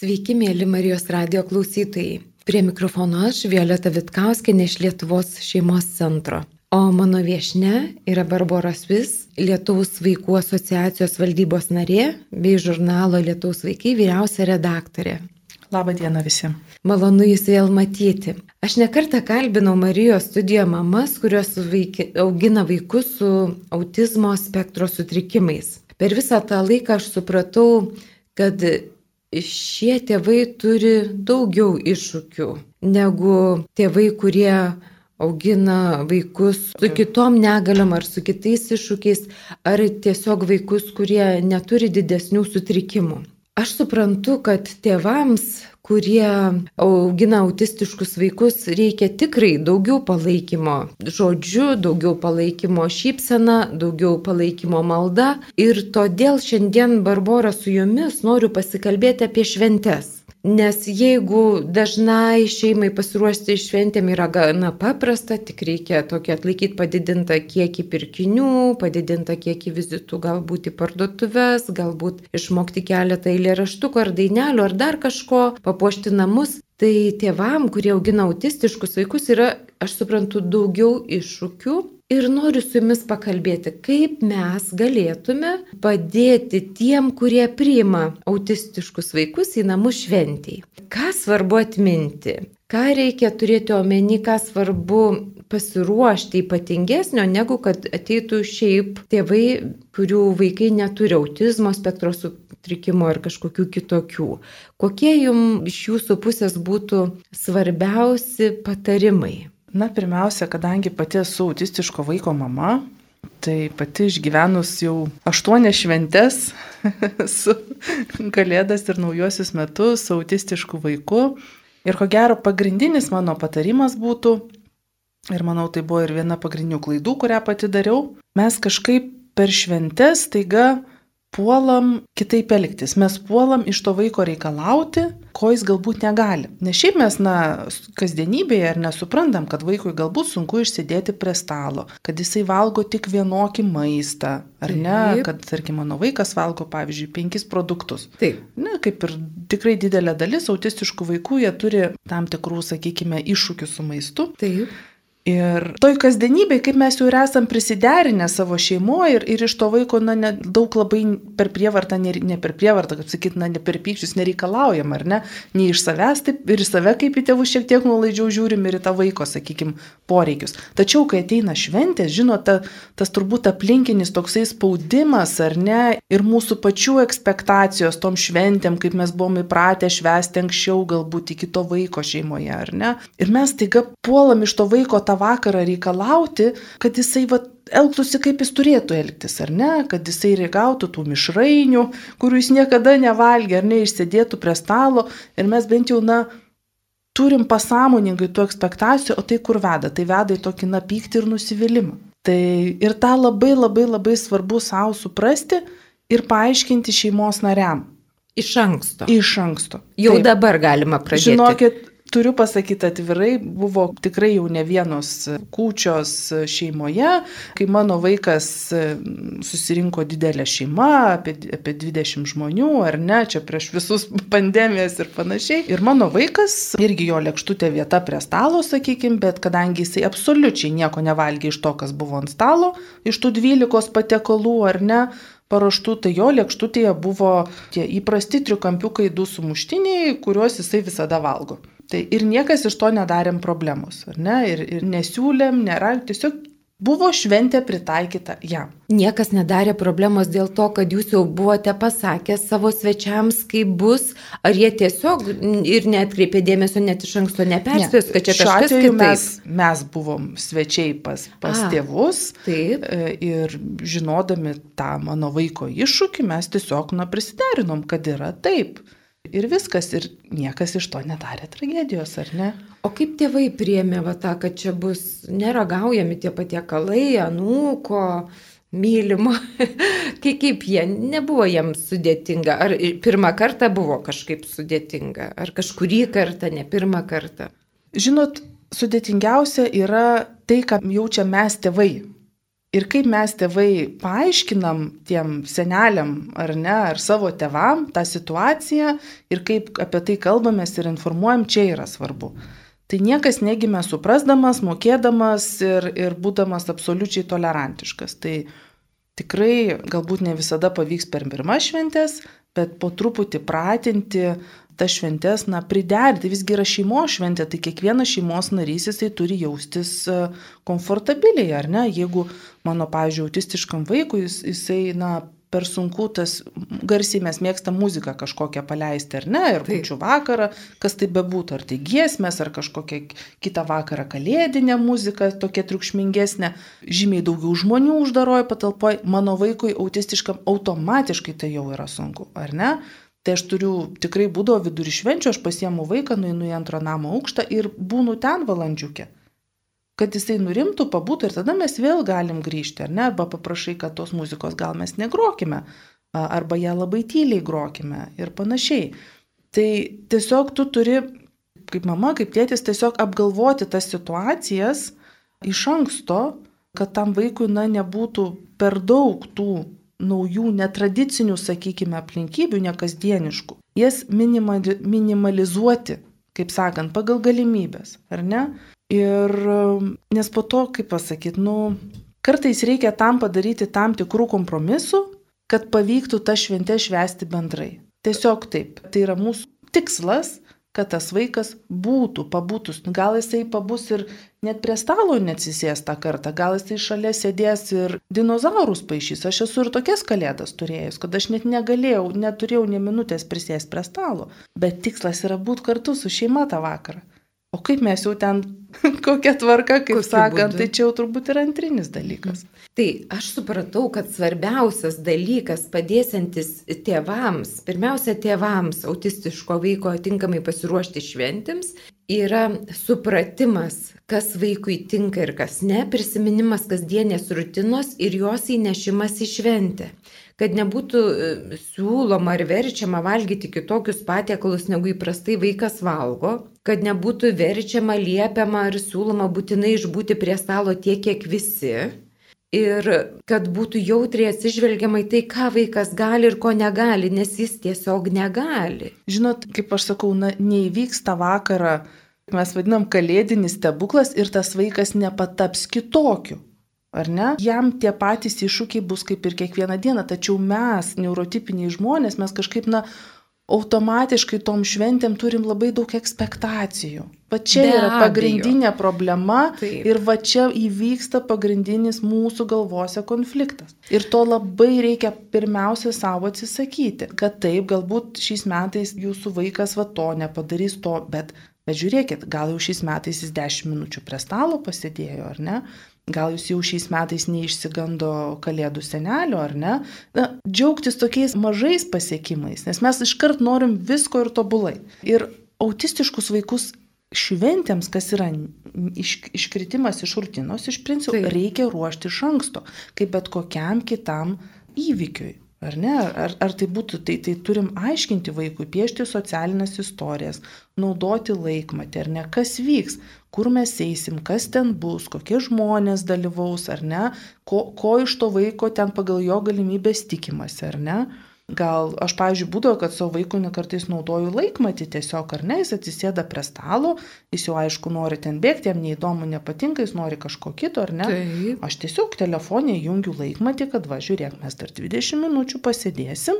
Sveiki, mėly Marijos radio klausytojai. Prie mikrofono aš, Violeta Vitkauskinė iš Lietuvos šeimos centro. O mano viešne yra Barbara Svis, Lietuvos vaikų asociacijos valdybos narė bei žurnalo Lietuvos vaikai vyriausia redaktorė. Labą dieną visiems. Malonu Jūs vėl matyti. Aš nekartą kalbinau Marijos studijo mamas, kurios vaiki, augina vaikus su autizmo spektro sutrikimais. Per visą tą laiką aš supratau, kad šie tėvai turi daugiau iššūkių negu tėvai, kurie augina vaikus su kitom negaliom ar su kitais iššūkiais, ar tiesiog vaikus, kurie neturi didesnių sutrikimų. Aš suprantu, kad tėvams, kurie augina autistiškus vaikus, reikia tikrai daugiau palaikymo žodžiu, daugiau palaikymo šypsena, daugiau palaikymo malda. Ir todėl šiandien Barbora su jumis noriu pasikalbėti apie šventes. Nes jeigu dažnai šeimai pasiruošti šventėm yra gana paprasta, tik reikia tokį atlaikyti padidintą kiekį pirkinių, padidintą kiekį vizitų galbūt į parduotuves, galbūt išmokti keletą eilėraštukų ar dainelių ar dar kažko, papuošti namus. Tai tėvam, kurie augina autistiškus vaikus, yra, aš suprantu, daugiau iššūkių Ir noriu su jumis pakalbėti, kaip mes galėtume padėti tiem, kurie priima autistiškus vaikus į namų šventijai. Ką svarbu atminti, ką reikia turėti omeny, ką svarbu pasiruošti ypatingesnio, negu kad ateitų šiaip tėvai, kurių vaikai neturi autizmo spektro sutrikimo ar kažkokių kitokių. Kokie jums iš jūsų pusės būtų svarbiausi patarimai? Na, pirmiausia, kadangi pati esu autistiško vaiko mama, tai pati išgyvenus jau aštuonias šventes su Kalėdas ir naujuosius metus su autistišku vaiku. Ir ko gero pagrindinis mano patarimas būtų, ir manau tai buvo ir viena pagrindinių klaidų, kurią pati dariau, mes kažkaip per šventes taiga puolam kitaip elgtis. Mes puolam iš to vaiko reikalauti, ko jis galbūt negali. Nes šiaip mes, na, kasdienybėje ar nesuprantam, kad vaikui galbūt sunku išsėdėti prie stalo, kad jisai valgo tik vienokį maistą, ar Taip. ne, kad, tarkim, mano vaikas valgo, pavyzdžiui, penkis produktus. Taip. Na, kaip ir tikrai didelė dalis autistiškų vaikų, jie turi tam tikrų, sakykime, iššūkių su maistu. Taip. Ir toj kasdienybėje, kaip mes jau ir esam prisiderinę savo šeimoje ir, ir iš to vaiko, na, ne, daug labai per prievartą, ne, ne per prievartą, kaip sakyt, na, ne per pykčius nereikalaujam, ar ne, nei iš savęs, taip ir į save kaip į tėvus šiek tiek nuolaidžiau žiūrim ir į tą vaiko, sakykime, poreikius. Tačiau, kai ateina šventės, žinot, ta, tas turbūt aplinkinis toksai spaudimas, ar ne, ir mūsų pačių ekspektacijos tom šventėm, kaip mes buvome įpratę švęsti anksčiau, galbūt iki to vaiko šeimoje, ar ne. Ir mes taiga puolam iš to vaiko tą vakarą reikalauti, kad jisai va, elgtųsi kaip jis turėtų elgtis, ar ne, kad jisai regautų tų mišrainių, kurių jis niekada nevalgė, ar ne, išsėdėtų prie stalo ir mes bent jau, na, turim pasąmoningai tų ekspektacijų, o tai kur veda? Tai veda į tokį, na, pyktį ir nusivylimą. Tai ir tą labai labai labai svarbu savo suprasti ir paaiškinti šeimos nariam. Iš anksto. Iš anksto. Jau Taip. dabar galima pradėti. Žinokit, Turiu pasakyti atvirai, buvo tikrai jau ne vienos kūčios šeimoje, kai mano vaikas susirinko didelę šeimą, apie, apie 20 žmonių, ar ne, čia prieš visus pandemijas ir panašiai. Ir mano vaikas, irgi jo lėkštutė vieta prie stalo, sakykime, bet kadangi jisai absoliučiai nieko nevalgė iš to, kas buvo ant stalo, iš tų 12 patiekalų, ar ne, paruoštų, tai jo lėkštutėje buvo tie įprasti trikampiukai du sumuštiniai, kuriuos jisai visada valgo. Tai ir niekas iš to nedarėm problemos, ar ne? Ir, ir nesiūlėm, nėra, tiesiog buvo šventė pritaikyta jam. Niekas nedarė problemos dėl to, kad jūs jau buvote pasakę savo svečiams, kaip bus, ar jie tiesiog ir netkreipė dėmesio, net iš anksto neperspės, ne. kad čia kažkas kitaip. Mes, mes buvom svečiai pas, pas A, tėvus taip. E, ir žinodami tą mano vaiko iššūkį, mes tiesiog na, prisiderinom, kad yra taip. Ir viskas, ir niekas iš to nedarė tragedijos, ar ne? O kaip tėvai priemė va tą, kad čia bus neragaujami tie patiekalai, anūko, mylimo, kaip, kaip jie, nebuvo jiems sudėtinga, ar pirmą kartą buvo kažkaip sudėtinga, ar kažkurį kartą, ne pirmą kartą. Žinot, sudėtingiausia yra tai, ką jaučia mes tėvai. Ir kaip mes tėvai paaiškinam tiem seneliam ar ne, ar savo tėvam tą situaciją ir kaip apie tai kalbamės ir informuojam, čia yra svarbu. Tai niekas negimė suprasdamas, mokėdamas ir, ir būdamas absoliučiai tolerantiškas. Tai tikrai galbūt ne visada pavyks per pirmas šventės, bet po truputį pratinti tas šventės, na, priderinti, visgi yra šeimos šventė, tai kiekvienas šeimos narys jisai turi jaustis e, komfortabiliai, ar ne? Jeigu mano, pavyzdžiui, autistiškam vaikui jis, jisai, na, per sunku tas, garsiai mes mėgstam muziką kažkokią paleisti, ar ne, ir kučių vakarą, kas tai bebūtų, ar tai giesmės, ar kažkokia kitą vakarą kalėdinė muzika, tokia triukšmingesnė, žymiai daugiau žmonių uždaroja patalpoje, mano vaikui autistiškam automatiškai tai jau yra sunku, ar ne? Tai aš turiu, tikrai būdavo vidurį švenčio, aš pasiemu vaiką, nueinu į antrą namo aukštą ir būnu ten valandžiukė kad jisai nurimtų, pabūtų ir tada mes vėl galim grįžti, ar ne? Arba paprašai, kad tos muzikos gal mes negrokime, arba ją labai tyliai grokime ir panašiai. Tai tiesiog tu turi, kaip mama, kaip tėtis, tiesiog apgalvoti tas situacijas iš anksto, kad tam vaikui, na, nebūtų per daug tų naujų, netradicinių, sakykime, aplinkybių, nekasdieniškų. Jas minimalizuoti, kaip sakant, pagal galimybės, ar ne? Ir nes po to, kaip pasakyti, nu, kartais reikia tam padaryti tam tikrų kompromisų, kad pavyktų tą šventę švęsti bendrai. Tiesiog taip. Tai yra mūsų tikslas, kad tas vaikas būtų, pabūtus. Gal jisai pabus ir net prie stalo neatsisės tą kartą, gal jisai šalia sėdės ir dinozaurus paaišys. Aš esu ir tokias kalėdas turėjęs, kad aš net negalėjau, neturėjau ne minutės prisės prie stalo. Bet tikslas yra būti kartu su šeima tą vakarą. O kaip mes jau ten, kokia tvarka, kaip Kokiu sakant, būdu? tai čia jau turbūt yra antrinis dalykas. Tai aš supratau, kad svarbiausias dalykas padėsiantis tėvams, pirmiausia tėvams autistiško vaiko tinkamai pasiruošti šventėms, yra supratimas, kas vaikui tinka ir kas ne, prisiminimas kasdienės rutinos ir jos įnešimas į šventę kad nebūtų e, siūloma ar verčiama valgyti kitokius patiekalus, negu įprastai vaikas valgo, kad nebūtų verčiama, liepiama ar siūloma būtinai išbūti prie stalo tiek, kiek visi. Ir kad būtų jautriai atsižvelgiama į tai, ką vaikas gali ir ko negali, nes jis tiesiog negali. Žinot, kaip aš sakau, na, neįvyksta vakarą, mes vadinam kalėdinis stebuklas ir tas vaikas nepataps kitokiu. Ar ne? Jam tie patys iššūkiai bus kaip ir kiekvieną dieną, tačiau mes, neurotipiniai žmonės, mes kažkaip, na, automatiškai tom šventėm turim labai daug ekspektacijų. Va čia Be yra pagrindinė abejo. problema taip. ir va čia įvyksta pagrindinis mūsų galvose konfliktas. Ir to labai reikia pirmiausia savo atsisakyti, kad taip, galbūt šiais metais jūsų vaikas va to nepadarys to, bet Bet žiūrėkit, gal jau šiais metais jis 10 minučių prie stalo pasėdėjo, ar ne? Gal jūs jau šiais metais neišsigando kalėdų senelio, ar ne? Na, džiaugtis tokiais mažais pasiekimais, nes mes iškart norim visko ir tobulai. Ir autistiškus vaikus šventėms, kas yra iš, iškritimas iš rutinos, iš principo Taip. reikia ruošti iš anksto, kaip bet kokiam kitam įvykiui. Ar ne? Ar, ar tai būtų, tai, tai turim aiškinti vaikui, piešti socialinės istorijas, naudoti laikmatį, ar ne, kas vyks, kur mes eisim, kas ten bus, kokie žmonės dalyvaus, ar ne, ko, ko iš to vaiko ten pagal jo galimybės tikimasi, ar ne. Gal aš, pavyzdžiui, būdavo, kad savo vaikui nekartais naudoju laikmatį tiesiog, ar ne, jis atsisėda prie stalo, jis jau aišku nori ten bėgti, jam neįdomu, nepatinka, jis nori kažko kito, ar ne. Taip. Aš tiesiog telefonė jungiu laikmatį, kad va, žiūrėk, mes dar 20 minučių pasėdėsim.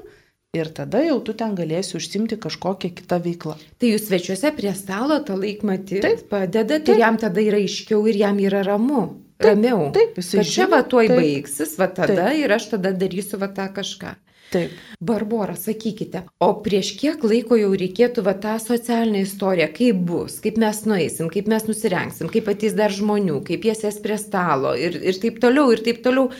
Ir tada jau tu ten galėsi užsimti kažkokią kitą veiklą. Tai jūs svečiuose prie stalo tą laikmatį taip, padedat taip. ir jam tada yra aiškiau ir jam yra ramu. Taip, ramiau. Taip, jisai. Kad čia va tuoj taip, baigsis, va tada taip. ir aš tada darysiu va tą kažką. Taip. Barbora, sakykite, o prieš kiek laiko jau reikėtų va tą socialinę istoriją, kaip bus, kaip mes nueisim, kaip mes nusirengsim, kaip ateis dar žmonių, kaip jie sės prie stalo ir, ir taip toliau, ir taip toliau.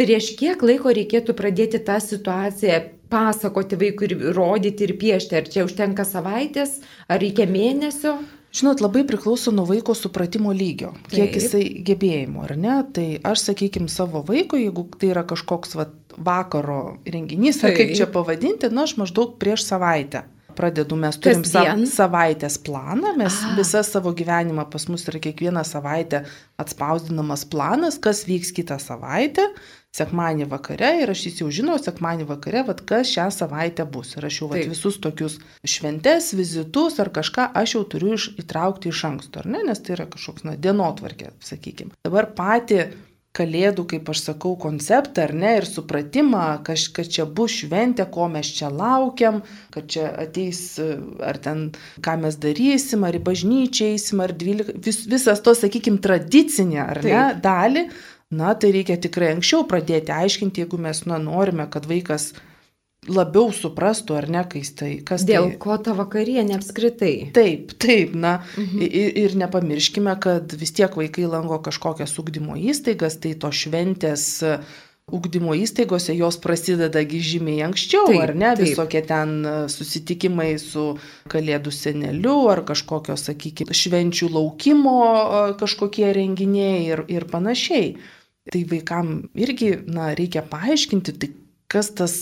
Prieš kiek laiko reikėtų pradėti tą situaciją pasakoti vaikui ir rodyti ir piešti, ar čia užtenka savaitės, ar reikia mėnesio? Žinot, labai priklauso nuo vaiko supratimo lygio, kiek Taip. jisai gebėjimo, ar ne? Tai aš, sakykime, savo vaiko, jeigu tai yra kažkoks va, vakaro renginys, ar kaip čia pavadinti, na, aš maždaug prieš savaitę pradedu, mes turim sa savaitės planą, mes A. visą savo gyvenimą pas mus yra kiekvieną savaitę atspausdinamas planas, kas vyks kitą savaitę, sekmanį vakare ir aš jis jau žinau, sekmanį vakare, vad kas šią savaitę bus. Ir aš jau vat, visus tokius šventes, vizitus ar kažką aš jau turiu iš, įtraukti iš anksto, ar ne, nes tai yra kažkoks, na, dienotvarkė, sakykime. Dabar pati kalėdų, kaip aš sakau, konceptą, ar ne, ir supratimą, kaž, kad čia bus šventė, ko mes čia laukiam, kad čia ateis, ar ten, ką mes darysim, ar į bažnyčią eisim, ar 12, vis, visas to, sakykime, tradicinė, ar ne, Taip. dalį, na, tai reikia tikrai anksčiau pradėti aiškinti, jeigu mes, na, norime, kad vaikas labiau suprastų, ar ne, tai, kas Dėl tai. ko ta vakarienė apskritai? Taip, taip, na Mhm. ir, ir nepamirškime, kad vis tiek vaikai lanko kažkokias ugdymo įstaigas, tai to šventės e, ugdymo įstaigose jos prasidedagi žymiai anksčiau, Taip, ar ne, taip. visokie ten e, susitikimai su kalėdų seneliu, ar kažkokios, sakykime, švenčių laukimo e, kažkokie renginiai ir, ir panašiai. Tai vaikam irgi, na, reikia paaiškinti, tai kas tas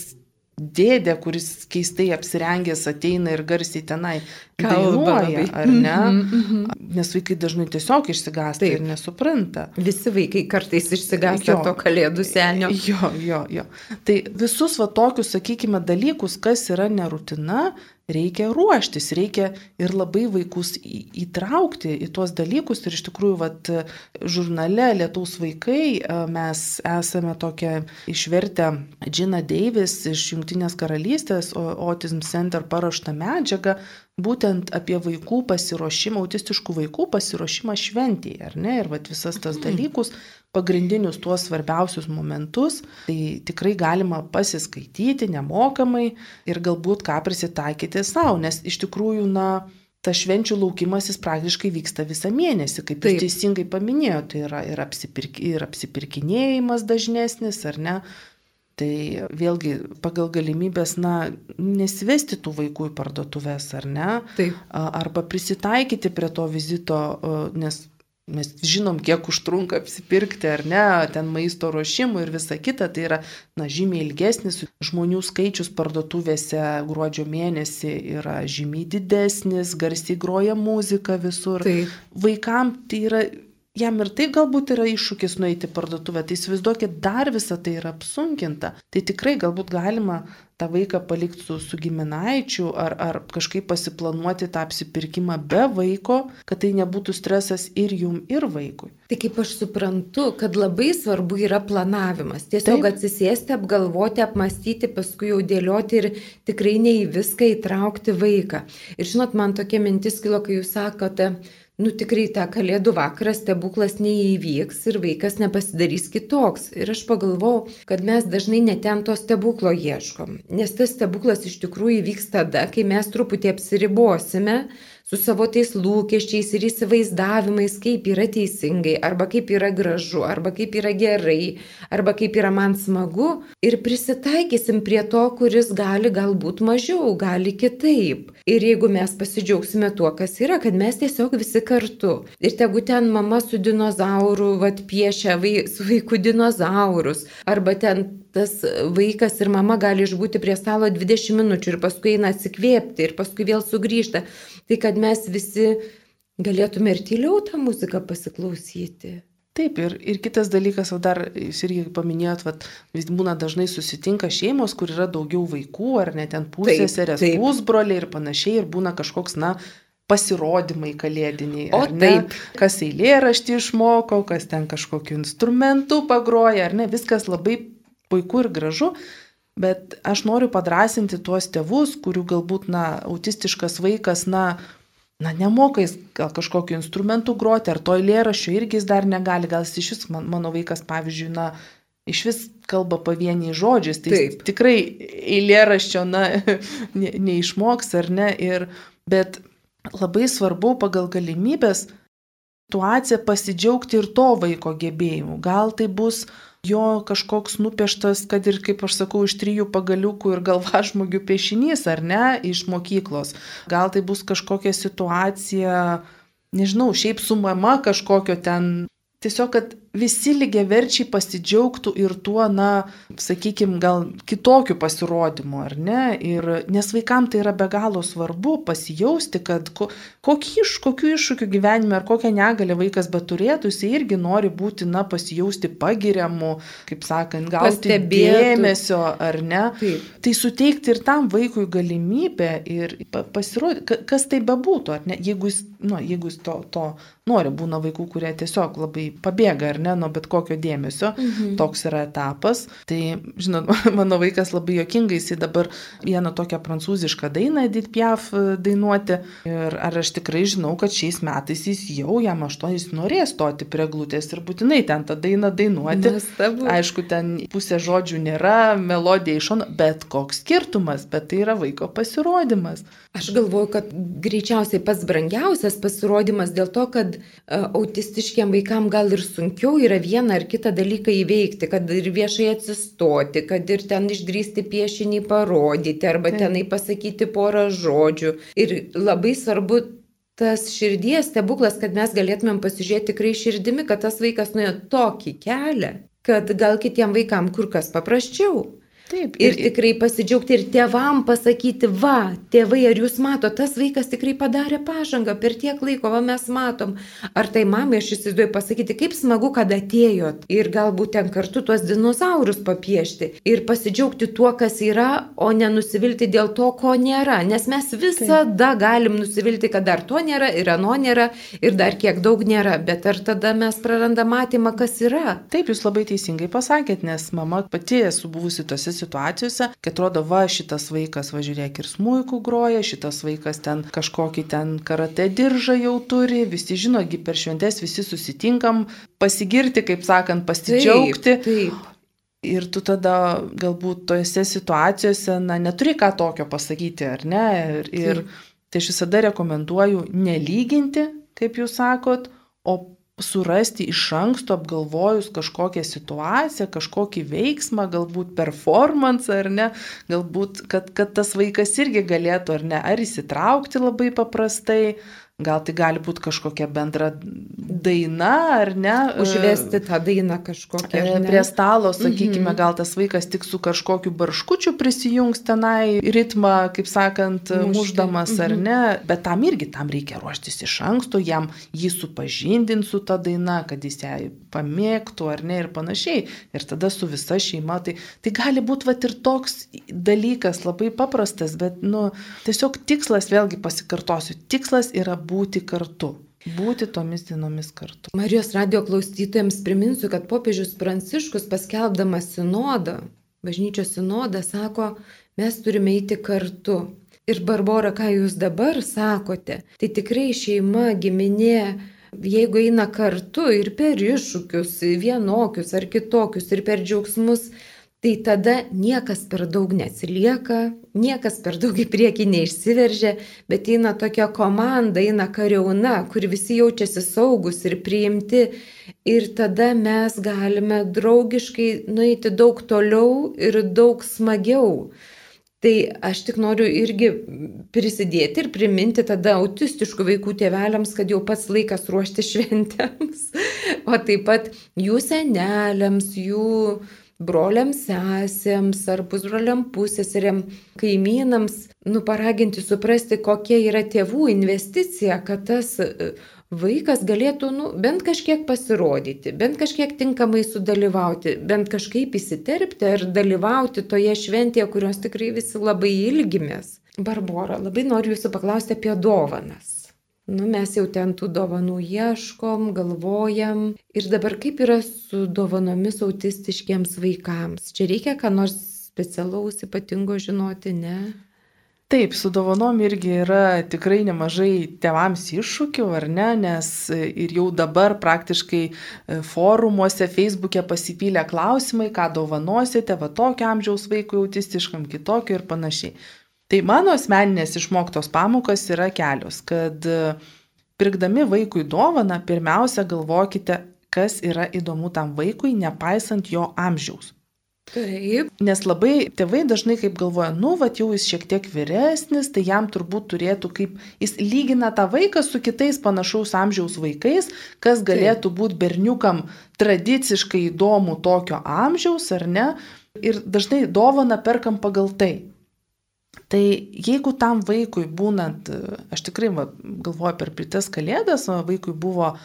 dėdė, kuris keistai apsirengęs ateina ir garsiai tenai labai. ar ne? Mhm, mhm. Nes vaikai dažnai tiesiog išsigąsta Taip. ir nesupranta. Visi vaikai kartais išsigąsta Jo. to kalėdų senio. Jo, jo, jo. Tai visus va tokius, sakykime, dalykus, kas yra nerutina, reikia ruoštis, reikia ir labai vaikus įtraukti į tuos dalykus. Ir iš tikrųjų, vat, žurnale Lietaus vaikai e, mes esame tokią išvertę Džina Deivis iš Junktinės karalystės Autism Center paraštą medžiagą, būtent apie vaikų pasiruošimą, autistiškų vaikų pasiruošimą šventijai, ar ne? Ir vat, visas tas dalykus, pagrindinius tuos svarbiausius momentus, tai tikrai galima pasiskaityti nemokamai ir galbūt ką prisitaikyti savo, nes iš tikrųjų, na, tas švenčių laukimas jis praktiškai vyksta visą mėnesį, kaip jūs Taip. teisingai paminėjote, tai yra ir, apsipirk, ir apsipirkinėjimas dažnesnis, ar ne? Tai vėlgi pagal galimybės, na, nesivesti tų vaikų į parduotuvės, ar ne? Taip. Arba prisitaikyti prie to vizito, nes mes žinom, kiek užtrunka apsipirkti, ar ne, ten maisto ruošimų ir visa kita, tai yra, na, žymiai ilgesnis, žmonių skaičius parduotuvėse gruodžio mėnesį yra žymiai didesnis, garsiai groja muzika visur. Taip. Vaikam tai yra, jam ir taip galbūt yra iššūkis nueiti į parduotuvę, tai įsivaizduokit, dar visa tai yra apsunkinta. Tai tikrai galbūt galima tą vaiką palikti su, su giminaičiu ar, ar kažkaip pasiplanuoti tą apsipirkimą be vaiko, kad tai nebūtų stresas ir jum, ir vaikui. Tai kaip aš suprantu, kad labai svarbu yra planavimas. Tiesiog Taip. atsisėsti, apgalvoti, apmastyti, paskui jau dėlioti ir tikrai ne į viską įtraukti vaiką. Ir žinot, man tokia mintis kilo, kai jūs sakote, nu tikrai tą kalėdų vakarą stebuklas neįvyks ir vaikas nepasidarys kitoks. Ir aš pagalvojau, kad mes dažnai neten to stebuklo ieškom. Nes tas stebuklas iš tikrųjų įvyks tada, kai mes truputį apsiribosime su savo tais lūkesčiais ir įsivaizdavimais, kaip yra teisingai, arba kaip yra gražu, arba kaip yra gerai, arba kaip yra man smagu. Ir prisitaikysim prie to, kuris gali galbūt mažiau, gali kitaip. Ir jeigu mes pasidžiaugsime tuo, kas yra, kad mes tiesiog visi kartu. Ir tegu ten mama su dinozauru, vad piešia vai, su vaiku dinozaurus, arba ten tas vaikas ir mama gali išbūti prie stalo 20 minučių ir paskui eina atsikvėpti ir paskui vėl sugrįžta. Tai kad mes visi galėtume ir tyliau tą muziką pasiklausyti. Taip, ir, ir kitas dalykas, dar jūs irgi paminėjot, vat, vis būna dažnai susitinka šeimos, kur yra daugiau vaikų, ar net ten pusėserės, taip. pusbroliai ir panašiai, ir būna kažkoks, na, pasirodymai kalėdiniai. O ar ne? taip. Kas eilėraštį išmoko, kas ten kažkokiu instrumentu pagroja, ar ne, viskas labai puiku ir gražu. Bet aš noriu padrasinti tuos tėvus, kurių galbūt, na, autistiškas vaikas, na, na, nemoka jis gal kažkokiu instrumentu groti, ar to eilėraščio irgi jis dar negali, gal jis iš vis, man, mano vaikas, pavyzdžiui, na, iš vis kalba pavieniai žodžiais, tai Taip. tikrai eilėraščio, na, ne, neišmoks ar ne, ir, bet labai svarbu pagal galimybės situaciją pasidžiaugti ir to vaiko gebėjimu. Gal tai bus jo kažkoks nupieštas, kad ir, kaip aš sakau, iš trijų pagaliukų ir galvažmogių piešinys, ar ne, iš mokyklos. Gal tai bus kažkokia situacija, nežinau, šiaip su mama kažkokio ten. Tiesiog, kad visi lygiaverčiai pasidžiaugtų ir tuo, na, sakykime, gal kitokiu pasirodymu, ar ne? Ir, nes vaikams tai yra be galo svarbu pasijausti, kad ko, kokį iš, kokių iššūkių gyvenime ar kokią negalę vaikas beturėtų, jis irgi nori būti, na, pasijausti pagiriamu, kaip sakant, gauti dėmesio, ar ne? Taip. Tai suteikti ir tam vaikui galimybę ir pasirodyti, kas tai bebūtų, ar ne? Jeigu jis, nu, jeigu jis to, to nori, būna vaikų, kurie tiesiog labai pabėga, ar ne, nuo bet kokio dėmesio, mhm. toks yra etapas. Tai, žinot, mano vaikas labai jokingai, jisai dabar vieną tokią prancūzišką dainą Edith Piaf e, dainuoti. Ir ar aš tikrai žinau, kad šiais metais jis jau jam aštuonis norės stoti prie glūtės ir būtinai ten tą dainą dainuoti. Nustabu. Aišku, ten pusė žodžių nėra, melodija iš šono, bet koks skirtumas, bet tai yra vaiko pasirodymas. Aš galvoju, kad greičiausiai pats brangiausias pasirodymas dėl to, kad e, autistiškiam vaikam gal ir sunkiau yra vieną ar kitą dalyką įveikti, kad ir viešai atsistoti, kad ir ten išdrysti piešinį parodyti arba Taip. tenai pasakyti porą žodžių. Ir labai svarbu tas širdies stebuklas, kad mes galėtumėm pasižiūrėti tikrai širdimi, kad tas vaikas nuėjo tokį kelią, kad gal kitiem vaikam kur kas paprasčiau. Taip, ir, ir tikrai pasidžiaugti ir tėvam pasakyti, va, tėvai, ar jūs mato, tas vaikas tikrai padarė pažangą per tiek laiko, va mes matom. Ar tai mamai aš įsivaizduoju pasakyti, kaip smagu, kad atėjot ir galbūt ten kartu tuos dinozaurus papiešti ir pasidžiaugti tuo, kas yra, o nenusivilti dėl to, ko nėra. Nes mes visada Taip. galim nusivilti, kad dar to nėra ir ano nėra ir dar kiek daug nėra, bet ar tada mes prarandam matymą, kas yra. Taip, jūs labai teisingai pasakėt, nes mama pati esu buvusi tose situacijose, kad atrodo, va, šitas vaikas, va, žiūrėk, ir smūjų groja, šitas vaikas ten kažkokį ten karate diržą jau turi, visi žinogi per šventės visi susitinkam, pasigirti, kaip sakant, pasidžiaugti. Taip, taip. Ir tu tada galbūt tojose situacijose, na, neturi ką tokio pasakyti, ar ne? Ir, ir tai aš visada rekomenduoju nelyginti, kaip jūs sakot, o surasti iš anksto apgalvojus kažkokią situaciją, kažkokį veiksmą, galbūt performance ar ne, galbūt, kad, kad tas vaikas irgi galėtų ar ne, ar įsitraukti labai paprastai, Gal tai gali būti kažkokia bendra daina, ar ne? Užvesti tą dainą kažkokią. Prie stalo, sakykime, mm -hmm. gal tas vaikas tik su kažkokiu barškučiu prisijungs tenai ritmą, kaip sakant, Mušti. muždamas, mm -hmm. ar mhm. ne. Bet tam irgi tam reikia ruoštis iš anksto, jam jį supažindinti su ta daina, kad jis ją pamėgtų, ar ne, ir panašiai. Ir tada su visa šeima. Tai, tai gali būti va ir toks dalykas, labai paprastas, bet, nu, tiesiog tikslas, vėlgi pasikartosiu, tikslas yra būti kartu. Būti tomis dienomis kartu. Marijos radio klausytojams priminsiu, kad popiežius Pranciškus paskelbdamas sinodą, bažnyčios sinodą, sako, mes turime eiti kartu. Ir Barbara, ką jūs dabar sakote, tai tikrai šeima, giminė, jeigu eina kartu ir per iššūkius, vienokius ar kitokius, ir per džiaugsmus, tai tada niekas per daug neatsilieka, niekas per daug į priekį neišsiveržia, bet eina tokia komanda, eina kariauna, kur visi jaučiasi saugus ir priimti ir tada mes galime draugiškai nueiti daug toliau ir daug smagiau. Tai aš tik noriu irgi prisidėti ir priminti tada autistiškų vaikų tėveliams, kad jau pats laikas ruošti šventėms, o taip pat jų seneliams, jų broliams sesėms ar pusbroliam pusėseriam, kaimynams, nu paraginti suprasti, kokia yra tėvų investicija, kad tas vaikas galėtų nu, bent kažkiek pasirodyti, bent kažkiek tinkamai sudalyvauti, bent kažkaip įsiterpti ar dalyvauti toje šventėje, kurios tikrai visi labai ilgimės. Barbora, labai noriu jūsų paklausti apie dovanas. Nu, mes jau ten tų dovanų ieškom, galvojam. Ir dabar kaip yra su dovanomis autistiškiams vaikams? Čia reikia ką nors specialaus ypatingo žinoti, ne? Taip, su dovanom irgi yra tikrai nemažai tevams iššūkių, ar ne, nes ir jau dabar praktiškai e, forumuose, Facebook'e pasipylė klausimai, ką dovanosite, va tokio amžiaus vaikui autistiškam, kitokio ir panašiai. Tai mano asmeninės išmoktos pamokos yra kelios, kad e, pirkdami vaikui dovaną, pirmiausia galvokite, kas yra įdomu tam vaikui, nepaisant jo amžiaus. Taip. Nes labai tėvai dažnai kaip galvoja, nu, va, jau jis šiek tiek vyresnis, tai jam turbūt turėtų kaip, jis lygina tą vaiką su kitais panašaus amžiaus vaikais, kas galėtų būti berniukam tradiciškai įdomu tokio amžiaus, ar ne? Ir dažnai dovana perkam pagal tai. Tai jeigu tam vaikui būnant, aš tikrai va, galvoju per prites kalėdas, vaikui buvo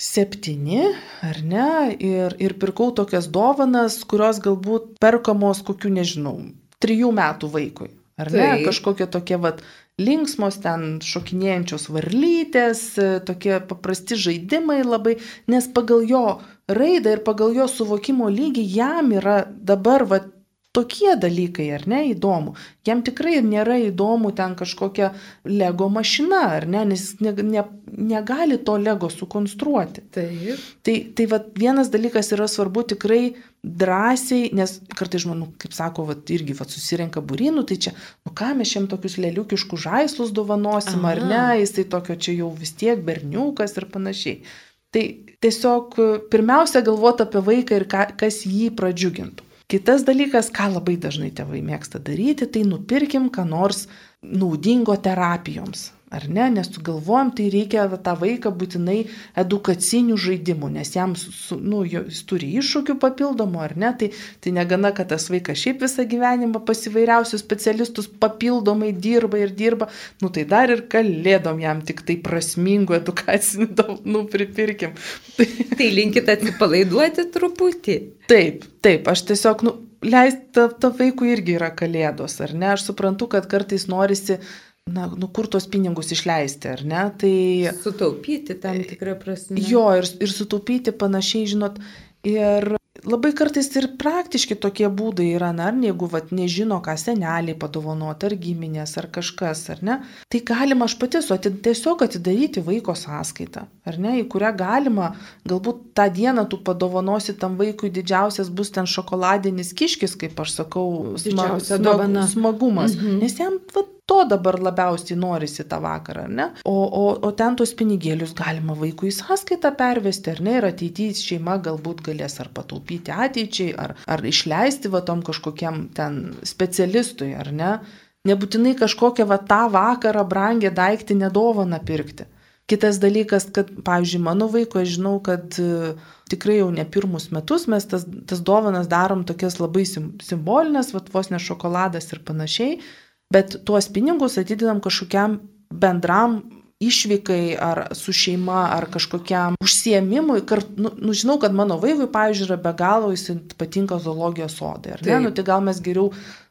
septyni, ar ne, ir, ir pirkau tokias dovanas, kurios galbūt perkamos kokiu, nežinau, trijų metų vaikui, ar ne, tai. kažkokie tokie vat linksmos ten šokinėjančios varlytės, tokie paprasti žaidimai labai, nes pagal jo raidą ir pagal jo suvokimo lygį jam yra dabar vat tokie dalykai, ar ne, įdomu. Jam tikrai nėra įdomu ten kažkokia Lego mašina, ar ne, nes jis ne, ne, negali to Lego sukonstruoti. Taip. Tai, tai va, vienas dalykas yra svarbu tikrai drąsiai, nes kartai žmonių, kaip sako, va, irgi va, susirenka būrinų, tai čia, nu ką mes šiam tokius lėliukiškus žaislus dovanosim, Aha. ar ne, jisai tokio čia jau vis tiek berniukas ir panašiai. Tai tiesiog pirmiausia galvoti apie vaiką ir ką, kas jį pradžiugintų. Kitas dalykas, ką labai dažnai tėvai mėgsta daryti, tai nupirkim ką nors naudingo terapijoms. Ar ne, nes sugalvojom, tai reikia tą vaiką būtinai edukacinių žaidimų, nes jam, su, nu, jis turi iššūkių papildomų, ar ne, tai, tai negana, kad tas vaikas šiaip visą gyvenimą pas įvairiausius specialistus papildomai dirba ir dirba, nu tai dar ir kalėdom jam tik tai prasmingų edukacinių dovanų pripirkim. Tai linkit atsipalaiduoti truputį. Taip, taip, aš tiesiog, nu, leisti, ta, ta vaikui irgi yra kalėdos, ar ne, aš suprantu, kad kartais norisi na, nu kur tos pinigus išleisti, ar ne? Tai... Sutaupyti tam tikrą prasme. Jo, ir, ir sutaupyti panašiai, žinot, ir labai kartais ir praktiški tokie būdai yra, na, ar jeigu vat, nežino, ką seneliai padovanoti, ar giminės, ar kažkas, ar ne, tai galima aš pati su atid, tiesiog atidaryti vaiko sąskaitą, ar ne, į kurią galima, galbūt tą dieną tu padovanosi tam vaikui didžiausias bus ten šokoladinis kiškis, kaip aš sakau, sma, smag, smagumas, mhm. nes jam vat, to dabar labiausiai norisi tą vakarą, ne? O, o, o ten tos pinigėlius galima vaikui į sąskaitą pervesti, ar ne? Ir ateityje šeima galbūt galės ar pataupyti ateičiai, ar, ar išleisti va tom kažkokiam ten specialistui, ar ne? Nebūtinai kažkokią va tą vakarą brangę daiktinę dovaną pirkti. Kitas dalykas, kad, pavyzdžiui, mano vaiko, aš žinau, kad uh, tikrai jau ne pirmus metus mes tas, tas dovanas darom tokias labai sim, simbolinės, va, vos ne šokoladas ir panašiai, bet tuos pinigus atidedam kažkokiam bendram išvykai ar su šeima ar kažkokiam užsiemimui. Kart, nu, nu, žinau, kad mano vaikui, pavyzdžiui, yra be galo, jis patinka zoologijos sodai. Ar ne? Taip. Nu, tai gal mes geriau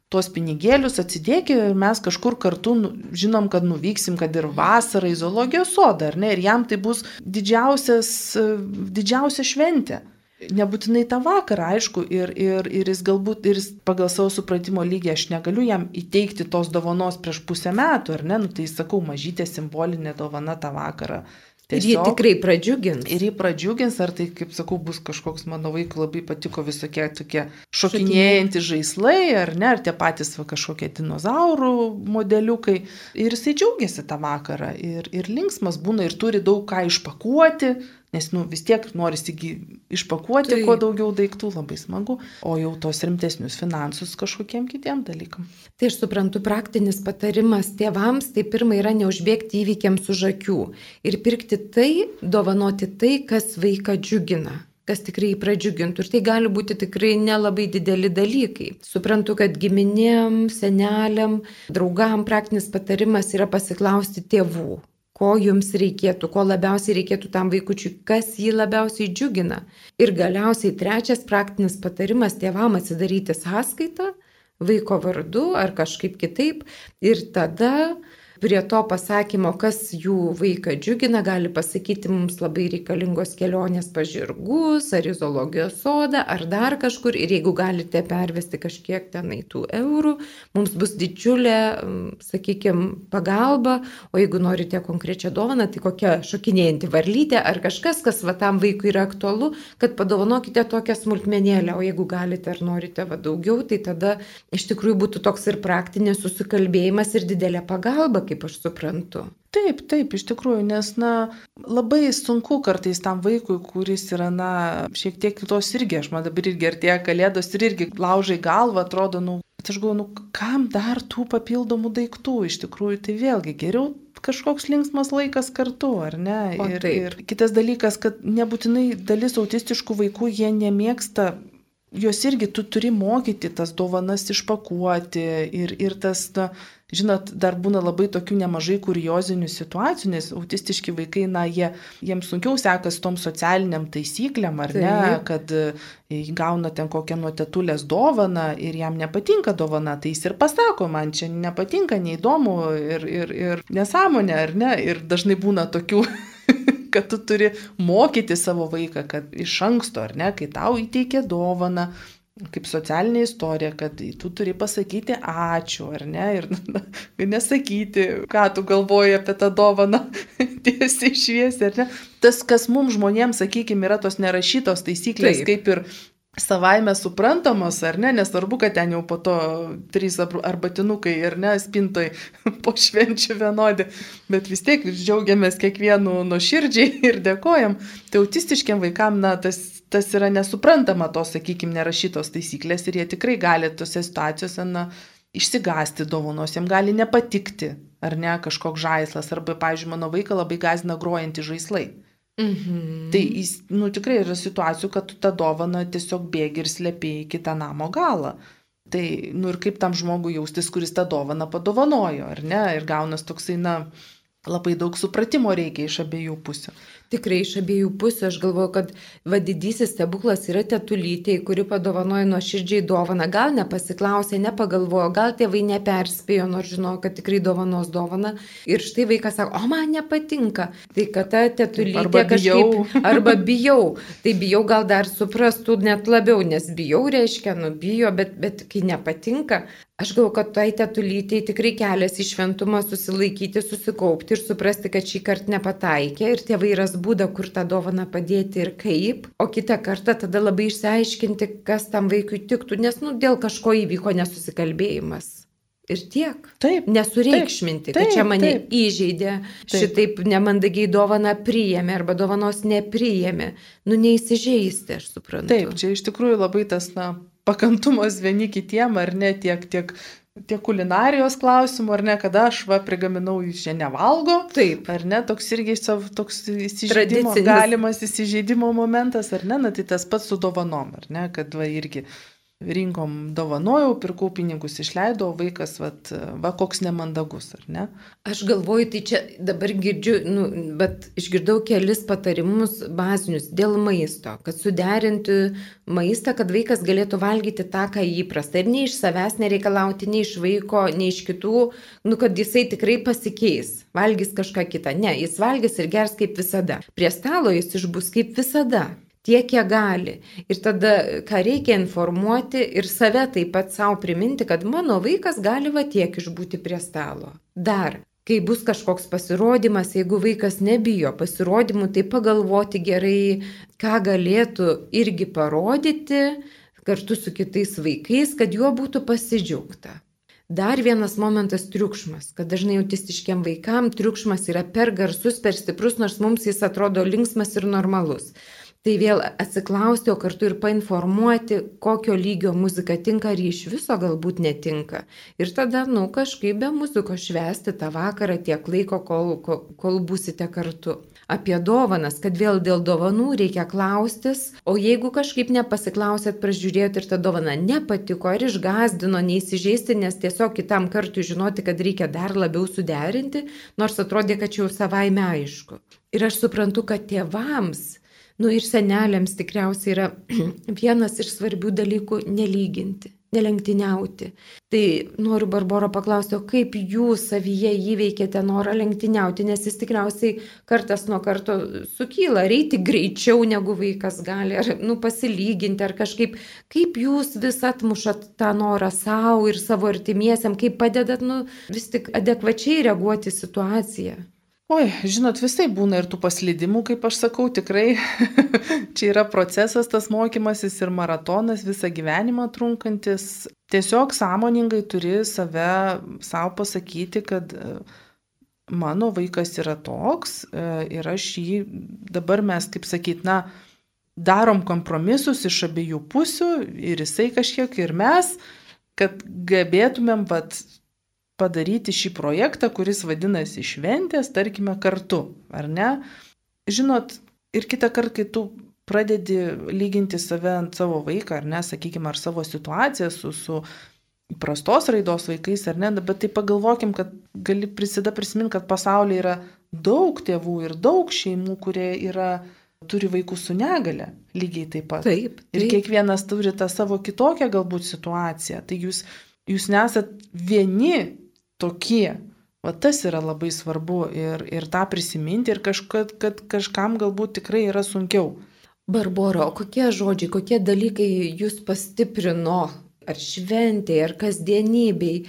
tuos pinigėlius atsidėkime ir mes kažkur kartu nu, žinom, kad nuvyksim, kad ir vasarą į zoologijos sodą, ar ne? Ir jam tai bus didžiausias, didžiausia šventė. Nebūtinai tą vakarą, aišku, ir, ir, ir jis galbūt, ir jis pagal savo supratimo lygį, aš negaliu jam įteikti tos dovanos prieš pusę metų, ar ne, nu, tai sakau, mažytė simbolinė dovana tą vakarą. Tiesiog, ir jį tikrai pradžiugins. Ir jį pradžiugins, ar tai, kaip sakau, bus kažkoks mano vaikui labai patiko visokie tokie šokinėjantys žaislai, ar ne, ar tie patys va, kažkokie dinozaurų modeliukai. Ir jisai džiaugiasi tą vakarą. Ir, ir linksmas būna, ir turi daug ką išpakuoti Nes nu, vis tiek norisi išpakuoti tai. kuo daugiau daiktų, labai smagu, o jau tos rimtesnius finansus kažkokiem kitiem dalykam. Tai aš suprantu, praktinis patarimas tėvams, tai pirmai yra neužbėgti įvykiams už akių ir pirkti tai, dovanoti tai, kas vaiką džiugina kas tikrai pradžiugintų. Ir tai gali būti tikrai nelabai dideli dalykai. Suprantu, kad giminėm, seneliam, draugam praktinis patarimas yra pasiklausti tėvų ko jums reikėtų, ko labiausiai reikėtų tam vaikučiui, kas jį labiausiai džiugina. Ir galiausiai trečias praktinis patarimas tėvam atsidaryti sąskaitą vaiko vardu ar kažkaip kitaip ir tada prie to pasakymo, kas jų vaiką džiugina, gali pasakyti mums labai reikalingos kelionės pažirgus, ar į zoologijos sodą, ar dar kažkur. Ir jeigu galite pervesti kažkiek tenai tų eurų, mums bus didžiulė, sakykime, pagalba. O jeigu norite konkrečią dovaną, tai kokia šokinėjanti varlytė ar kažkas, kas va tam vaikui yra aktualu, kad padovanokite tokią smulkmenėlę. O jeigu galite ar norite va daugiau, tai tada iš tikrųjų būtų toks ir praktinis susikalbėjimas ir didelė pagalba kaip aš suprantu. Taip, taip, iš tikrųjų, nes, na, labai sunku kartais tam vaikui, kuris yra, na, šiek tiek kitos irgi, aš man dabar irgi artėja kalėdos ir irgi laužai galvą, atrodo, nu, bet aš galvoju, nu, kam dar tų papildomų daiktų, iš tikrųjų, tai vėlgi geriau kažkoks linksmas laikas kartu, ar ne? O, ir, taip. ir kitas dalykas, kad nebūtinai dalis autistiškų vaikų jie nemėgsta juos irgi tu turi mokyti tas dovanas išpakuoti ir, ir tas, na, žinot, dar būna labai tokių nemažai kuriozinių situacijų, nes autistiški vaikai, na, jie, jiems sunkiau sekasi tom socialiniam taisyklėm, ar ne, Taip. kad e, gauna ten kokią nuo tetulės dovaną ir jam nepatinka dovana, tai jis ir pasako, man čia nepatinka, neįdomu ir, ir, ir nesąmonė, ar ne, ir dažnai būna tokių kad tu turi mokyti savo vaiką, kad iš anksto, ar ne, kai tau įteikia dovaną, kaip socialinė istorija, kad tu turi pasakyti ačiū, ar ne, ir nesakyti, ką tu galvoji apie tą dovaną tiesiai šviesiai, ar ne. Tas, kas mums žmonėms, sakykime, yra tos nerašytos taisyklės, Taip. kaip ir savaime suprantamos, ar ne, nesvarbu, kad ten jau po to trys arbatinukai ir ne, spintoj po švenčių vienodi, bet vis tiek džiaugiamės kiekvienu nuoširdžiai ir dėkojam. Tai autistiškiam vaikam, na, tas, tas yra nesuprantama tos, sakykime, nerašytos taisyklės ir jie tikrai gali tose situacijose, na, išsigasti dovanos, jiems gali nepatikti, ar ne, kažkoks žaislas, arba, pavyzdžiui, mano vaiką labai gazina grojantys žaislai. Mhm. Tai jis, nu, tikrai yra situacijų, kad tu tą dovaną tiesiog bėgi ir slepi į kitą namo galą. Tai, nu ir kaip tam žmogui jaustis, kuris tą dovaną padovanojo, ar ne? Ir gaunas toksai, na, labai daug supratimo reikia iš abiejų pusių. Tikrai iš abiejų pusių aš galvoju, kad vadidysis stebuklas yra tetulytė, kuri padovanoja nuo širdžiai dovaną. Gal nepasiklausė, nepagalvojo, gal tėvai neperspėjo, nors žinojo, kad tikrai dovanos dovana. Ir štai vaikas sako, o man nepatinka. Tai kad ta tetulytė Arba bijau. kažkaip... Arba bijau. Tai bijau gal dar suprastų net labiau, nes bijau reiškia, nu bijo, bet, bet kai nepatinka, Aš galvoju, kad tai tetulytėje tikrai kelias į šventumą susilaikyti, susikaupti ir suprasti, kad šį kartą nepataikė ir tėvai ras būdą, kur tą dovaną padėti ir kaip, o kitą kartą tada labai išsiaiškinti, kas tam vaikui tiktų, nes nu, dėl kažko įvyko nesusikalbėjimas. Ir tiek. Taip, Nesureikšminti, Taip, kad čia mane taip. įžeidė, Taip. šitaip nemandagiai dovana priėmė arba dovanos nepriėmė. Nu, neįsižeisti, aš suprantu. taip, čia iš tikrųjų labai tas, na, pakantumas vieni kitiem, ar ne, tiek, tiek, tiek kulinarijos klausimų, ar ne, kada aš va prigaminau, jūs čia nevalgo. Taip. Ar ne, toks irgi savo, toks įsižeidimo, galimas įsižeidimo momentas, ar ne, na tai tas pats su dovanom, ar ne, kad va irgi rinkom dovanojau, pirkau pinigus išleidau, o vaikas, va, va koks nemandagus, ar ne? Aš galvoju, tai čia dabar girdžiu, nu, bet išgirdau kelis patarimus bazinius dėl maisto, kad suderinti maistą, kad vaikas galėtų valgyti tą, ką įprasta. Ir nei iš savęs nereikalauti, nei iš vaiko, nei iš kitų, nu, kad jisai tikrai pasikeis, valgys kažką kitą. Ne, jis valgys ir gers kaip visada. Prie stalo jis išbus kaip visada. Tiek, kiek gali. Ir tada, ką reikia informuoti ir save taip pat savo priminti, kad mano vaikas gali va tiek išbūti prie stalo. Dar, kai bus kažkoks pasirodymas, jeigu vaikas nebijo pasirodymų, tai pagalvoti gerai, ką galėtų irgi parodyti kartu su kitais vaikais, kad juo būtų pasidžiaugta. Dar vienas momentas - triukšmas, kad dažnai autistiškiam vaikam triukšmas yra per garsus, per stiprus, nors mums jis atrodo linksmas ir normalus. Tai vėl atsiklausti, o kartu ir painformuoti, kokio lygio muzika tinka ar iš viso galbūt netinka. Ir tada, nu, kažkaip be muzikos švesti tą vakarą tiek laiko, kol, kol, kol būsite kartu. Apie dovanas, kad vėl dėl dovanų reikia klaustis, o jeigu kažkaip nepasiklausėt, pražiūrėjot ir ta dovana nepatiko, ar išgazdino, neįsižeisti, nes tiesiog kitam kartui žinoti, kad reikia dar labiau suderinti, nors atrodė, kad čia jau savaime aišku. Ir aš suprantu, kad tėvams Nu ir seneliams tikriausiai yra vienas iš svarbių dalykų - nelyginti, nelenktyniauti. Tai noriu Barbaro paklausti, o kaip jūs savyje įveikėte norą lenktyniauti, nes jis tikriausiai kartas nuo karto sukyla, reiti greičiau negu vaikas gali, ar nu, pasilyginti, ar kažkaip, kaip jūs vis atmušat tą norą savo ir savo artimiesiam, kaip padedat nu, vis tik adekvačiai reaguoti situaciją. Oi, žinot, visai būna ir tų paslydimų, kaip aš sakau, tikrai čia yra procesas, tas mokymasis ir maratonas visą gyvenimą trunkantis. Tiesiog sąmoningai turi save savo pasakyti, kad mano vaikas yra toks e, ir aš jį, dabar mes, kaip sakyt, na, darom kompromisus iš abiejų pusių ir jisai kažkiek ir mes, kad gebėtumėm vat, padaryti šį projektą, kuris vadinasi šventės, tarkime, kartu, ar ne? Žinot, ir kitą kartą, kai tu pradedi lyginti save ant savo vaiką, ar ne, sakykime, ar savo situaciją su, su prastos raidos vaikais, ar ne, bet tai pagalvokim, kad gali prisida prisiminti, kad pasaulyje yra daug tėvų ir daug šeimų, kurie yra turi vaikų su negale, lygiai taip pat. Taip, taip. Ir kiekvienas turi tą savo kitokią galbūt situaciją. Tai jūs, jūs nesat vieni tokie. Va tas yra labai svarbu ir, ir tą prisiminti ir kažkad, kad kažkam galbūt tikrai yra sunkiau. Barboro, o kokie žodžiai, kokie dalykai jūs pastiprino, ar šventėje, ar kasdienybei,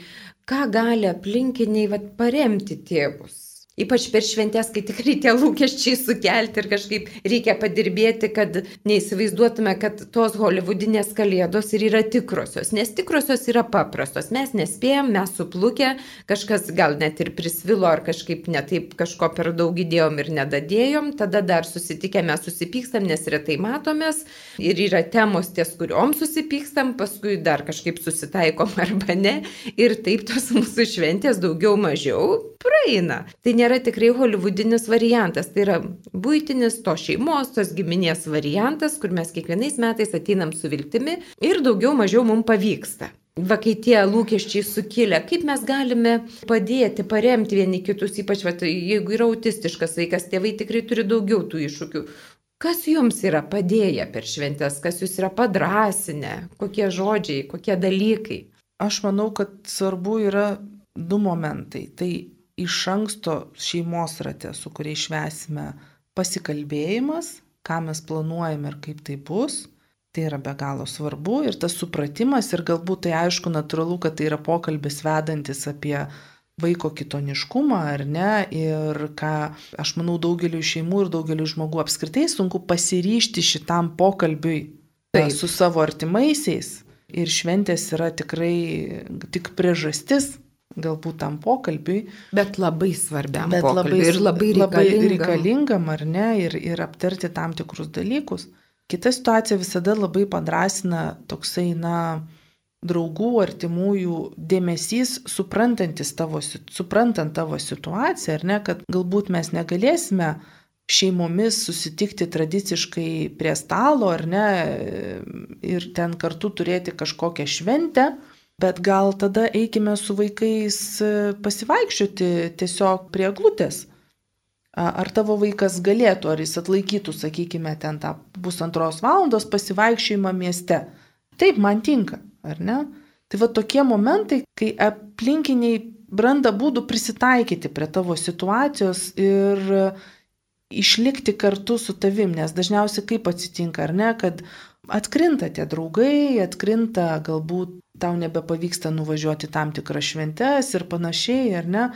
ką gali aplinkiniai vat, paremti tėvus? Ypač per šventės, kai tikrai tie lūkesčiai sukelti ir kažkaip reikia padirbėti, kad neįsivaizduotume, kad tos holivudinės kalėdos ir yra tikrosios. Nes tikrosios yra paprastos. Mes nespėjom, mes suplukė, kažkas gal net ir prisvilo ar kažkaip netaip kažko per daug įdėjom ir nedadėjom. Tada dar susitikę mes susipykstam, nes retai matomės. Ir yra temos ties, kuriuom susipykstam, paskui dar kažkaip susitaikom arba ne. Ir taip tos mūsų šventės daugiau mažiau praeina. Tai nėra tikrai holivudinis variantas, tai yra būtinis to šeimos, tos giminės variantas, kur mes kiekvienais metais ateinam su viltimi ir daugiau mažiau mums pavyksta. Va, kai tie lūkesčiai sukilę, kaip mes galime padėti, paremti vieni kitus, ypač va, jeigu yra autistiškas vaikas, tėvai tikrai turi daugiau tų iššūkių. Kas jums yra padėję per šventės, kas jūs yra padrasinę, kokie žodžiai, kokie dalykai? Aš manau, kad svarbu yra du momentai. Tai iš anksto šeimos rate, su kuriais švesime, pasikalbėjimas, ką mes planuojame ir kaip tai bus. Tai yra be galo svarbu ir tas supratimas ir galbūt tai aišku natūralu, kad tai yra pokalbis vedantis apie vaiko kitoniškumą ar ne ir ką aš manau daugeliu šeimų ir daugeliu žmogų apskritai sunku pasiryšti šitam pokalbiui Taip. su savo artimaisiais ir šventės yra tikrai tik priežastis galbūt tam pokalbiui. Bet labai svarbiam bet labai, ir labai reikalingam. reikalingam. reikalingam ar ne, ir, ir aptarti tam tikrus dalykus. Kita situacija visada labai padrasina toksai, na, draugų, artimųjų dėmesys, suprantantis tavo, suprantant tavo situaciją, ar ne, kad galbūt mes negalėsime šeimomis susitikti tradiciškai prie stalo, ar ne, ir ten kartu turėti kažkokią šventę, Bet gal tada eikime su vaikais e, pasivaikščioti tiesiog prie glutės. Ar tavo vaikas galėtų, ar jis atlaikytų, sakykime, ten tą pusantros valandos pasivaikščiojimą mieste. Taip, man tinka, ar ne? Tai va tokie momentai, kai aplinkiniai branda būdų prisitaikyti prie tavo situacijos ir išlikti kartu su tavim, nes dažniausiai kaip atsitinka, ar ne, kad atkrinta tie draugai, atkrinta galbūt tau nebepavyksta nuvažiuoti tam tikras šventes ir panašiai, ar ne?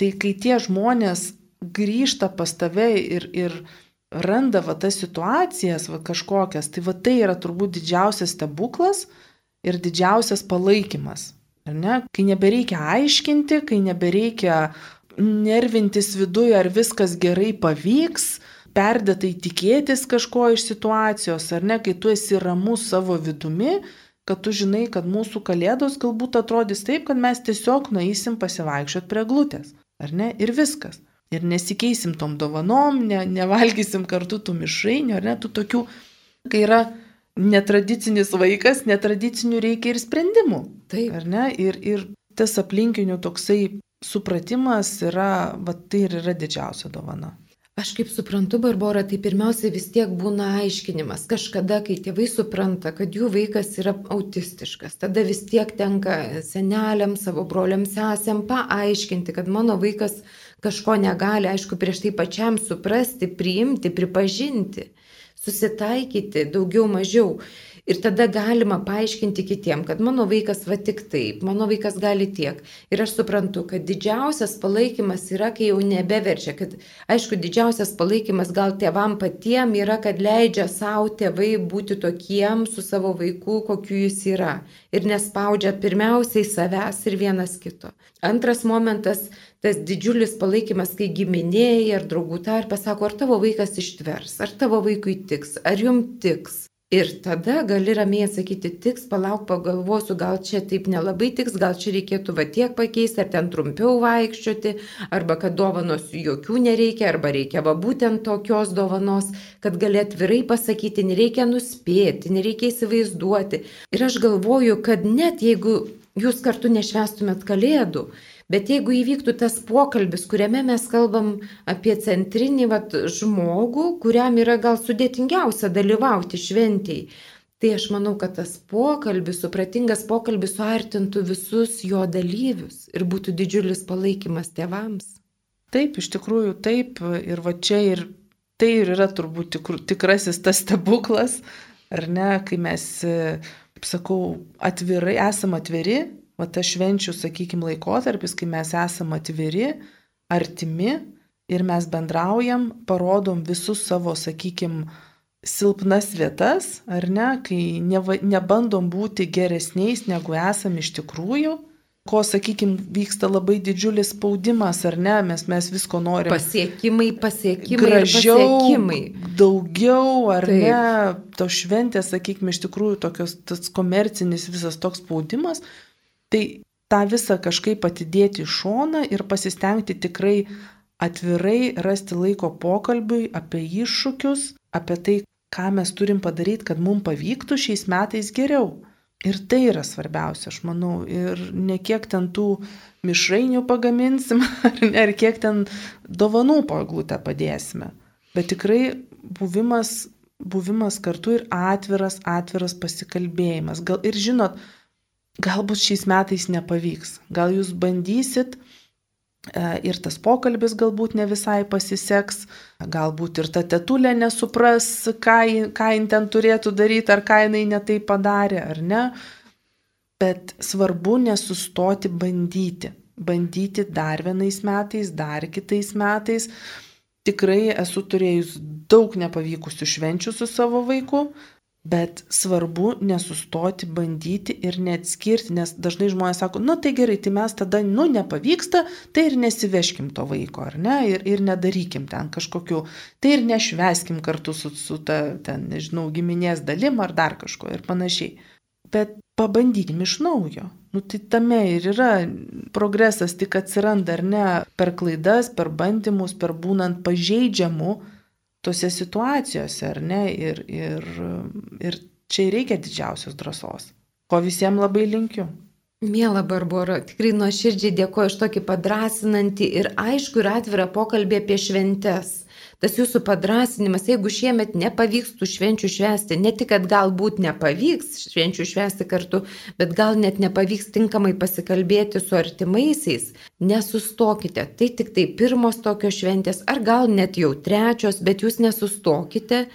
Tai kai tie žmonės grįžta pas tave ir, ir randa va tas situacijas, va kažkokias, tai va tai yra turbūt didžiausias stebuklas ir didžiausias palaikymas. Ar ne? Kai nebereikia aiškinti, kai nebereikia nervintis viduje, ar viskas gerai pavyks, perdėtai tikėtis kažko iš situacijos, ar ne, kai tu esi ramus savo vidumi, kad tu žinai, kad mūsų kalėdos galbūt atrodys taip, kad mes tiesiog nueisim pasivaikščiot prie glutės. Ar ne? Ir viskas. Ir nesikeisim tom dovanom, ne, nevalgysim kartu tų mišrainių, ar ne, tų tokių, kai yra netradicinis vaikas, netradicinių reikia ir sprendimų. Taip. Ar ne? Ir, ir tas aplinkinių toksai supratimas yra, va tai ir yra didžiausia dovana. Aš kaip suprantu, Barbara, tai pirmiausia vis tiek būna aiškinimas. Kažkada, kai tėvai supranta, kad jų vaikas yra autistiškas, tada vis tiek tenka seneliam, savo broliam, sesėm paaiškinti, kad mano vaikas kažko negali, aišku, prieš tai pačiam suprasti, priimti, pripažinti, susitaikyti daugiau mažiau. Ir tada galima paaiškinti kitiem, kad mano vaikas va tik taip, mano vaikas gali tiek. Ir aš suprantu, kad didžiausias palaikymas yra, kai jau nebeverčia, kad aišku, didžiausias palaikymas gal tėvam patiem yra, kad leidžia savo tėvai būti tokiem su savo vaiku, kokiu jis yra. Ir nespaudžia pirmiausiai savęs ir vienas kito. Antras momentas tas didžiulis palaikymas, kai giminėjai ar draugų tarp pasako, ar tavo vaikas ištvers, ar tavo vaikui tiks, ar jum tiks. Ir tada gali ramiai atsakyti, tiks, palauk, pagalvosiu, gal čia taip nelabai tiks, gal čia reikėtų va tiek pakeisti, ar ten trumpiau vaikščioti, arba kad dovanos jokių nereikia, arba reikia va būtent tokios dovanos, kad gali atvirai pasakyti, nereikia nuspėti, nereikia įsivaizduoti. Ir aš galvoju, kad net jeigu jūs kartu nešvestumėt kalėdų, Bet jeigu įvyktų tas pokalbis, kuriame mes kalbam apie centrinį vat, žmogų, kuriam yra gal sudėtingiausia dalyvauti šventijai, tai aš manau, kad tas pokalbis, supratingas pokalbis suartintų visus jo dalyvius ir būtų didžiulis palaikymas tėvams. Taip, iš tikrųjų taip. Ir va čia ir tai ir yra turbūt tikr, tikrasis tas stebuklas, ar ne, kai mes, kaip sakau, atvirai, esam atviri va tas švenčių, sakykime, laikotarpis, kai mes esame atviri, artimi ir mes bendraujam, parodom visus savo, sakykime, silpnas vietas, ar ne, kai neva, nebandom būti geresniais, negu esame iš tikrųjų, ko, sakykime, vyksta labai didžiulis spaudimas, ar ne, mes, mes visko norime. Pasiekimai, pasiekimai. Gražiau, pasiekimai. daugiau, ar Taip. ne, to šventės, sakykime, iš tikrųjų tokios, tas komercinis visas toks spaudimas, Tai tą visą kažkaip atidėti į šoną ir pasistengti tikrai atvirai rasti laiko pokalbiui apie iššūkius, apie tai, ką mes turim padaryti, kad mums pavyktų šiais metais geriau. Ir tai yra svarbiausia, aš manau. Ir ne kiek ten tų mišrainių pagaminsim, ar, ne, ar kiek ten dovanų paglutę padėsime. Bet tikrai buvimas, buvimas kartu ir atviras, atviras pasikalbėjimas. Gal ir žinot, galbūt šiais metais nepavyks. Gal jūs bandysit e, ir tas pokalbis galbūt ne visai pasiseks, galbūt ir ta tetulė nesupras, ką, ką jin ten turėtų daryti, ar ką jinai netai padarė, ar ne. Bet svarbu nesustoti bandyti. Bandyti dar vienais metais, dar kitais metais. Tikrai esu turėjus daug nepavykusių švenčių su savo vaiku, Bet svarbu nesustoti, bandyti ir neatskirti, nes dažnai žmonės sako, nu tai gerai, tai mes tada, nu nepavyksta, tai ir nesiveškim to vaiko, ar ne, ir, ir nedarykim ten kažkokiu, tai ir nešveskim kartu su, su ta, ten, nežinau, giminės dalim ar dar kažko ir panašiai. Bet pabandykim iš naujo. Nu tai tame ir yra progresas, tik atsiranda ar ne per klaidas, per bandymus, per būnant pažeidžiamu tose situacijose, ar ne? Ir, ir, ir čia reikia didžiausios drąsos, ko visiems labai linkiu. Mėla Barbara, tikrai nuoširdžiai dėkoju iš tokį padrasinantį ir aišku ir atvirą pokalbį apie šventes tas jūsų padrasinimas, jeigu šiemet nepavyks tų švenčių švęsti, ne tik, kad galbūt nepavyks švenčių švęsti kartu, bet gal net nepavyks tinkamai pasikalbėti su artimaisiais, nesustokite. Tai tik tai pirmos tokios šventės, ar gal net jau trečios, bet jūs nesustokite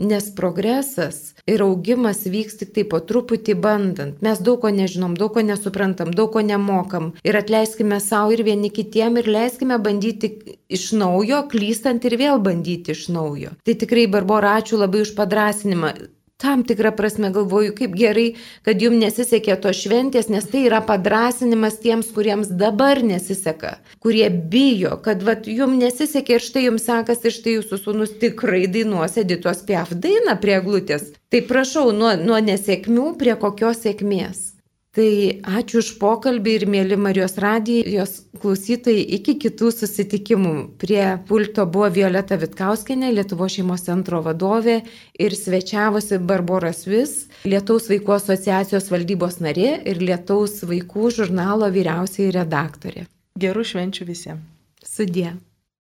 Nes progresas ir augimas vyks tik tai po truputį bandant. Mes daug ko nežinom, daug ko nesuprantam, daug ko nemokam. Ir atleiskime savo ir vieni kitiem ir leiskime bandyti iš naujo, klystant ir vėl bandyti iš naujo. Tai tikrai, Barbara, ačiū labai už padrasinimą tam tikrą prasme galvoju, kaip gerai, kad jums nesisekė to šventės, nes tai yra padrasinimas tiems, kuriems dabar nesiseka, kurie bijo, kad vat, jums nesisekė ir štai jums sekasi, ir štai jūsų sūnus tikrai dainuos Editos Piaf dainą prie glutės. Tai prašau, nuo, nuo nesėkmių prie kokios sėkmės. Tai ačiū už pokalbį ir mėly Marijos radijos klausytojai iki kitų susitikimų. Prie pulto buvo Violeta Vitkauskenė, Lietuvo šeimos centro vadovė ir svečiavosi Barboras Vis, Lietaus vaikų asociacijos valdybos narė ir Lietaus vaikų žurnalo vyriausiai redaktorė. Gerų švenčių visiems. Sudė.